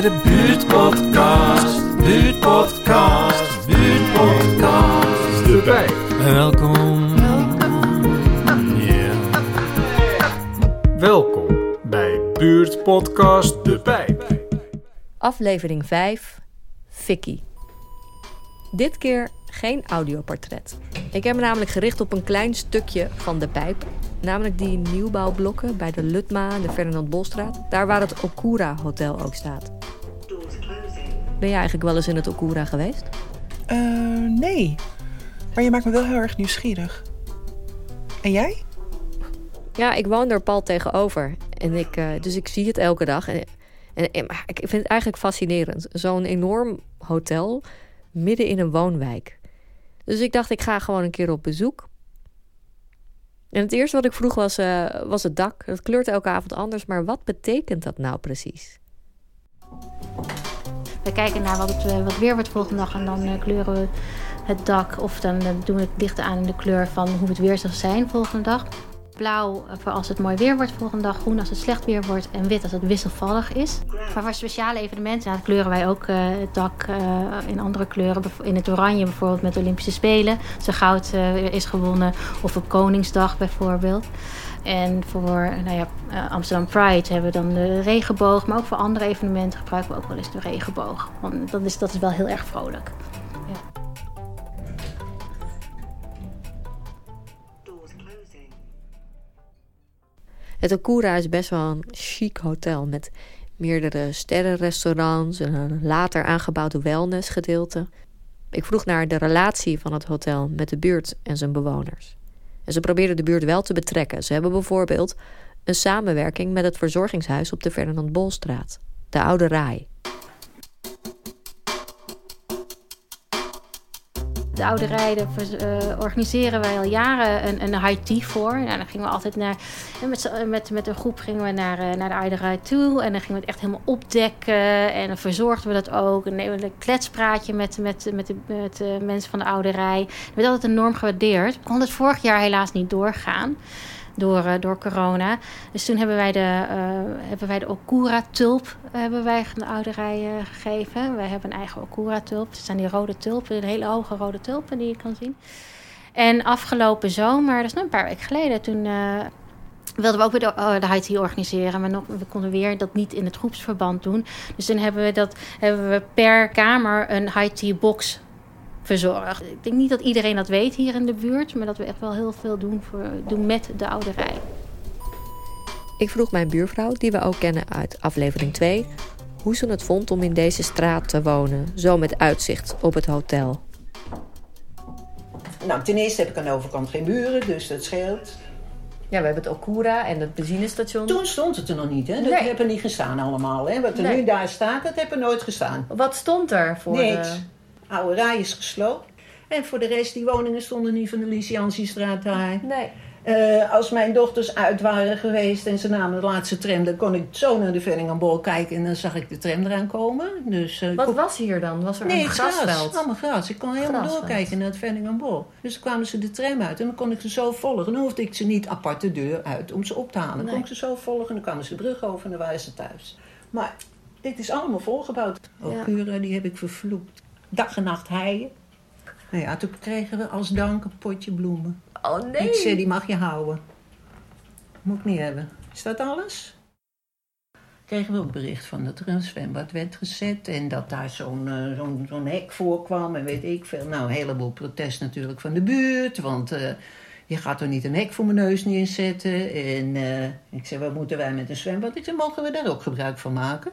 bij de buurtpodcast. Buurtpodcast, buurtpodcast. De Pijp. Welkom. Yeah. Welkom bij buurtpodcast De Pijp. Aflevering 5, Vicky. Dit keer geen audioportret. Ik heb me namelijk gericht op een klein stukje van de pijp. Namelijk die nieuwbouwblokken bij de Lutma en de Ferdinand Bolstraat. Daar waar het Okura Hotel ook staat. Ben jij eigenlijk wel eens in het Okura geweest? Eh, nee. Maar je maakt me wel heel erg nieuwsgierig. En jij? Ja, ik woon er pal tegenover. En ik, eh, dus ik zie het elke dag. En, en, ik vind het eigenlijk fascinerend. Zo'n enorm hotel midden in een woonwijk. Dus ik dacht, ik ga gewoon een keer op bezoek. En het eerste wat ik vroeg was, eh, was het dak. Het kleurt elke avond anders, maar wat betekent dat nou precies? We kijken naar wat het, eh, wat weer wordt volgende dag en dan eh, kleuren we het dak. Of dan doen we het licht aan in de kleur van hoe het weer zal zijn volgende dag. Blauw voor als het mooi weer wordt volgende dag. Groen als het slecht weer wordt. En wit als het wisselvallig is. Maar voor speciale evenementen kleuren wij ook eh, het dak eh, in andere kleuren. In het oranje bijvoorbeeld met de Olympische Spelen. Als er goud eh, is gewonnen. Of op Koningsdag bijvoorbeeld. En voor nou ja, Amsterdam Pride hebben we dan de regenboog. Maar ook voor andere evenementen gebruiken we ook wel eens de regenboog. Want dat is, dat is wel heel erg vrolijk. Het Okura is best wel een chic hotel met meerdere sterrenrestaurants en een later aangebouwde wellnessgedeelte. Ik vroeg naar de relatie van het hotel met de buurt en zijn bewoners. En ze probeerden de buurt wel te betrekken. Ze hebben bijvoorbeeld een samenwerking met het verzorgingshuis op de Ferdinand Bolstraat, de Oude Raai. De oude rijden eh, organiseren wij al jaren een, een high tea voor. Nou, dan gingen we altijd naar, met, z'n- met, met een groep gingen we naar, eh, naar de oude rij toe. En dan gingen we het echt helemaal opdekken. En dan verzorgden we dat ook. En nemen we een kletspraatje met, met, met, de, met mensen van de oude rij. Dat werd altijd enorm gewaardeerd. Kon het vorig jaar helaas niet doorgaan. Door, eh, door corona. Dus toen hebben wij de, eh, hebben wij de Okura-tulp hebben wij aan de oude rij eh, gegeven. Wij hebben een eigen Okura-tulp. Het zijn die rode tulpen, de hele hoge rode tulpen die je kan zien. En afgelopen zomer, dat is nog een paar weken geleden, toen eh, wilden we ook weer de, oh, de high organiseren. Maar nog, we konden weer dat niet in het groepsverband doen. Dus toen hebben we, dat, hebben we per kamer een high tea box verzorgd. Ik denk niet dat iedereen dat weet hier in de buurt, maar dat we echt wel heel veel doen, voor, doen met de oude rij. Ik vroeg mijn buurvrouw, die we ook kennen uit aflevering 2, hoe ze het vond om in deze straat te wonen, zo met uitzicht op het hotel. Nou, ten eerste heb ik aan de overkant geen buren, dus dat scheelt. Ja, we hebben het Okura en het benzinestation. Toen stond het er nog niet, hè? Dat Nee. heb er niet gestaan allemaal, hè? Wat er Nee. nu daar staat, dat heb er nooit gestaan. Wat stond er voor Niks. de... Oude rij is gesloopt. En voor de rest, die woningen stonden niet van de Lyciantistraat daar. Nee. Eh, als mijn dochters uit waren geweest en ze namen de laatste tram, dan kon ik zo naar de Vellingenbol kijken en dan zag ik de tram eraan komen. Dus, eh, Wat kon- was hier dan? Was er Nee, een grasveld? gras. Allemaal gras. Ik kon helemaal Grasveld. doorkijken naar het Vellingenbol. Dus dan kwamen ze de tram uit en dan kon ik ze zo volgen. Dan hoefde ik ze niet apart de deur uit om ze op te halen. Dan Nee. kon ik ze zo volgen en dan kwamen ze de brug over en dan waren ze thuis. Maar dit is allemaal volgebouwd. Ook Ja. die heb ik vervloekt. Dag en nacht heien. Nou ja, toen kregen we als dank een potje bloemen. Oh nee. Ik zei, die mag je houden. Moet ik niet hebben. Is dat alles? Kregen we ook bericht van dat er een zwembad werd gezet en dat daar zo'n eh, zo'n hek voorkwam en weet ik veel. Nou, een heleboel protest natuurlijk van de buurt, want eh, je gaat er niet een hek voor mijn neus neerzetten. En eh, ik zei, wat moeten wij met een zwembad? Ik zei, mogen we daar ook gebruik van maken?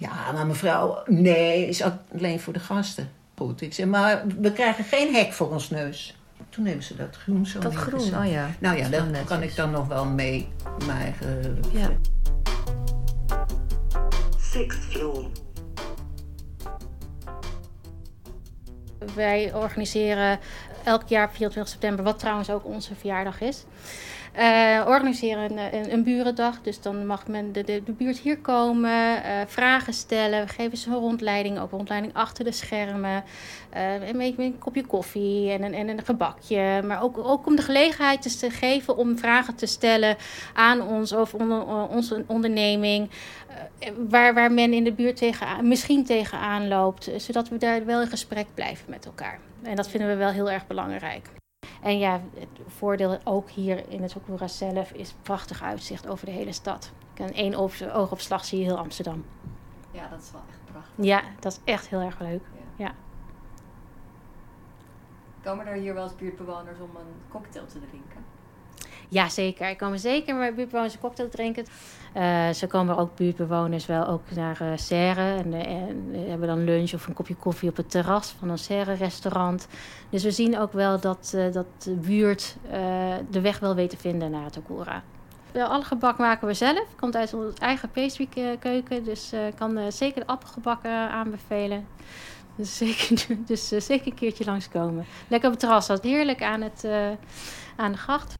Ja, maar mevrouw, nee, is alleen voor de gasten. Goed, ik zei, maar we krijgen geen hek voor ons neus. Toen hebben ze dat groen zo Dat groen, oh ja. Nou ja, daar netjes. kan ik dan nog wel mee mijn eigen... Ja. Sixth floor. Wij organiseren elk jaar 24 september, wat trouwens ook onze verjaardag is. Eh, organiseren een, een, burendag. Dus dan mag men de, de, buurt hier komen, uh, vragen stellen. We geven ze een rondleiding, ook een rondleiding achter de schermen. Uh, een, een, kopje koffie en een, en een gebakje. Maar ook, ook om de gelegenheid te geven om vragen te stellen aan ons onder, onze onderneming. waar, waar men in de buurt misschien tegenaan loopt. Zodat we daar wel in gesprek blijven met elkaar. En dat vinden we wel heel erg belangrijk. En ja, het voordeel ook hier in het Sakura zelf is prachtig uitzicht over de hele stad. En één oogopslag zie je heel Amsterdam. Ja, dat is wel echt prachtig. Ja, dat is echt heel erg leuk. Ja. ja. Komen er hier wel eens buurtbewoners om een cocktail te drinken? Ja, zeker. Er komen zeker maar buurtbewoners een cocktail drinken. Uh, zo komen ook buurtbewoners wel ook naar uh, Serre. En, uh, en hebben dan lunch of een kopje koffie op het terras van een Serre-restaurant. Dus we zien ook wel dat, dat de buurt de weg wel weet te vinden naar het Okura. Alle gebak maken we zelf. Komt uit onze eigen pastry-keuken. Dus ik kan zeker de appelgebak aanbevelen. Dus zeker, dus zeker een keertje langskomen. Lekker op het terras. Dat heerlijk aan, het, aan de gracht.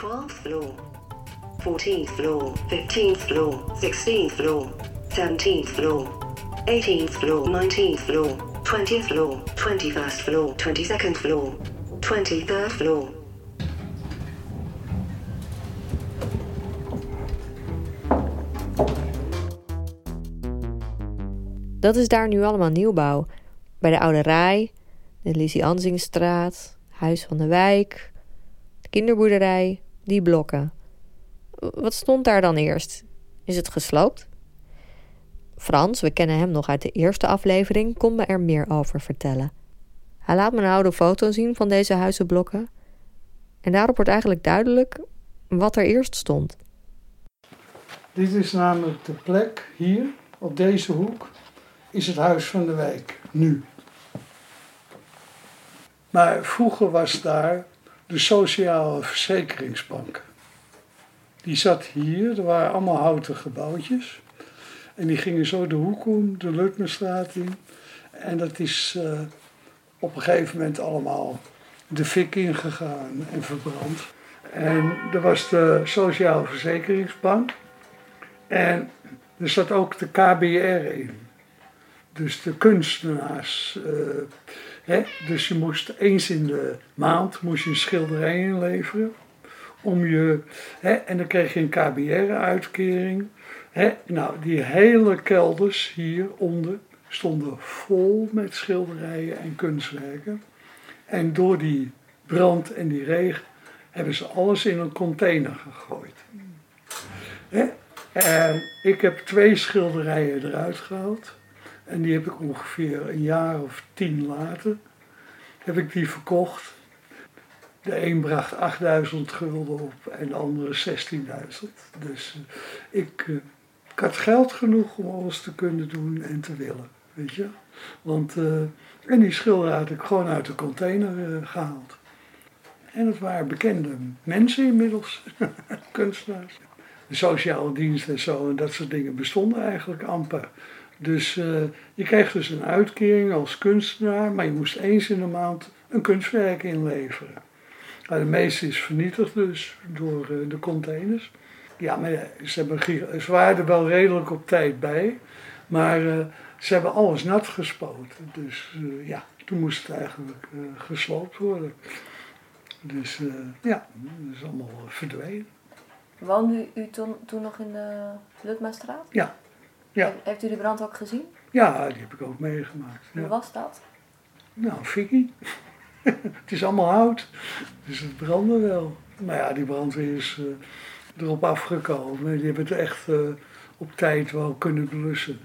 12th floor, 14th floor, 15th floor, 16th floor, 17th floor, 18th floor, 19th floor, 20th floor, 21st floor, 22nd floor, 23rd floor. Dat is daar nu allemaal nieuwbouw. Bij de Oude Rij, de Lizzie Anzingstraat, Huis van de Wijk, de kinderboerderij, die blokken. Wat stond daar dan eerst? Is het gesloopt? Frans, we kennen hem nog uit de eerste aflevering, kon me er meer over vertellen. Hij laat me een oude foto zien van deze huizenblokken. En daarop wordt eigenlijk duidelijk wat er eerst stond. Dit is namelijk de plek hier, op deze hoek, is het huis van de wijk, nu. Maar vroeger was daar de Sociale Verzekeringsbank. Die zat hier, er waren allemaal houten gebouwtjes. En die gingen zo de hoek om, de Lutmerstraat in. En dat is uh, op een gegeven moment allemaal de fik ingegaan en verbrand. En er was de Sociale Verzekeringsbank. En er zat ook de KBR in. Dus de kunstenaars. Uh, dus je moest eens in de maand moest je een schilderij inleveren. Om je, en dan kreeg je een KBR-uitkering. Nou, die hele kelders hieronder stonden vol met schilderijen en kunstwerken. En door die brand en die regen hebben ze alles in een container gegooid. En ik heb twee schilderijen eruit gehaald. En die heb ik ongeveer een jaar of tien later, heb ik die verkocht. De een bracht 8000 gulden op en de andere 16.000. Dus eh, ik, uh, ik, had geld genoeg om alles te kunnen doen en te willen, weet je. Want, uh, en die schilder had ik gewoon uit de container gehaald. En het waren bekende mensen inmiddels, kunstenaars. De sociale dienst en zo en dat soort dingen bestonden eigenlijk amper. Dus uh, je kreeg dus een uitkering als kunstenaar, maar je moest eens in de maand een kunstwerk inleveren. Nou, de meeste is vernietigd dus door uh, de containers. Ja, maar ze, hebben, ze waren er wel redelijk op tijd bij, maar uh, ze hebben alles nat gespoten. Dus ja, toen moest het eigenlijk gesloopt worden. Dus ja, dat is allemaal verdwenen. Woonde u toen, toen nog in de Lutmastraat? Ja, ja. Heeft u de brand ook gezien? Ja, die heb ik ook meegemaakt. Hoe was dat? Nou, fikkie. het is allemaal hout, dus het brandde wel. Maar ja, die brandweer is uh, erop afgekomen. Die hebben het echt uh, op tijd wel kunnen blussen.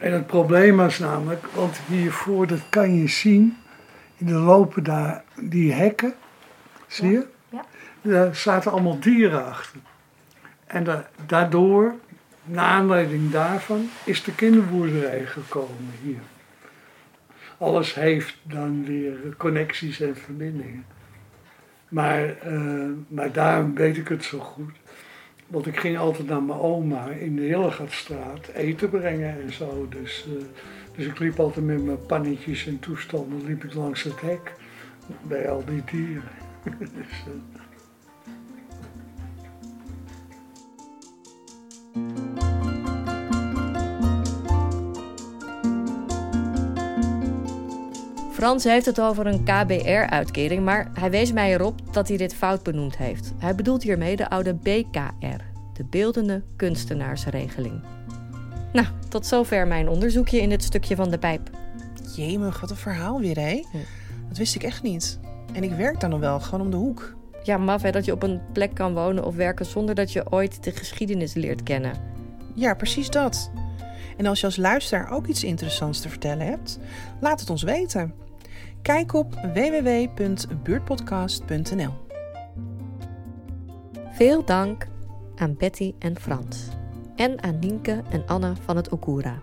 En het probleem was namelijk, want hiervoor, dat kan je zien, in de lopen daar die hekken, zie je? Ja. Daar zaten allemaal dieren achter. En da daardoor naar aanleiding daarvan is de kinderboerderij gekomen hier. Alles heeft dan weer connecties en verbindingen. Maar, uh, maar daarom weet ik het zo goed. Want ik ging altijd naar mijn oma in de Hillegatstraat eten brengen en zo. Dus, eh, dus ik liep altijd met mijn pannetjes en toestanden liep ik langs het hek bij al die dieren. dus, eh, Frans heeft het over een KBR-uitkering, maar hij wees mij erop dat hij dit fout benoemd heeft. Hij bedoelt hiermee de oude BKR, de Beeldende Kunstenaarsregeling. Nou, tot zover mijn onderzoekje in dit stukje van de pijp. Jemig, wat een verhaal weer? Ja. Dat wist ik echt niet. En ik werk daar nog wel, gewoon om de hoek. Ja, maf hè, dat je op een plek kan wonen of werken zonder dat je ooit de geschiedenis leert kennen. Ja, precies dat. En als je als luisteraar ook iets interessants te vertellen hebt, laat het ons weten. Kijk op www.buurtpodcast.nl. Veel dank aan Betty en Frans. En aan Nienke en Anna van het Okura.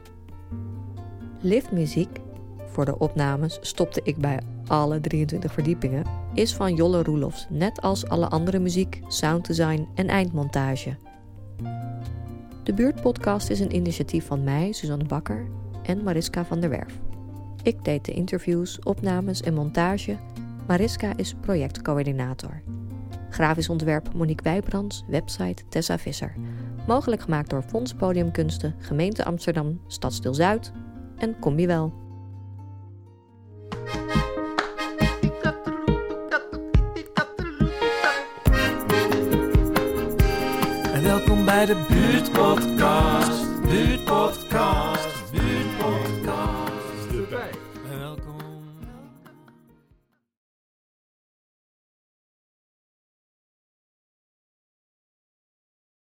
Liftmuziek voor de opnames stopte ik bij alle 23 verdiepingen, is van Jolle Roelofs, net als alle andere muziek, sounddesign en eindmontage. De Buurtpodcast is een initiatief van mij, Suzanne Bakker en Mariska van der Werf. Ik deed de interviews, opnames en montage. Mariska is projectcoördinator. Grafisch ontwerp Monique Wijbrands, website Tessa Visser. Mogelijk gemaakt door Fonds Podiumkunsten, Gemeente Amsterdam, Stadsdeel Zuid en Combi Wel. En welkom bij de buurtpodcast. Buurtpodcast.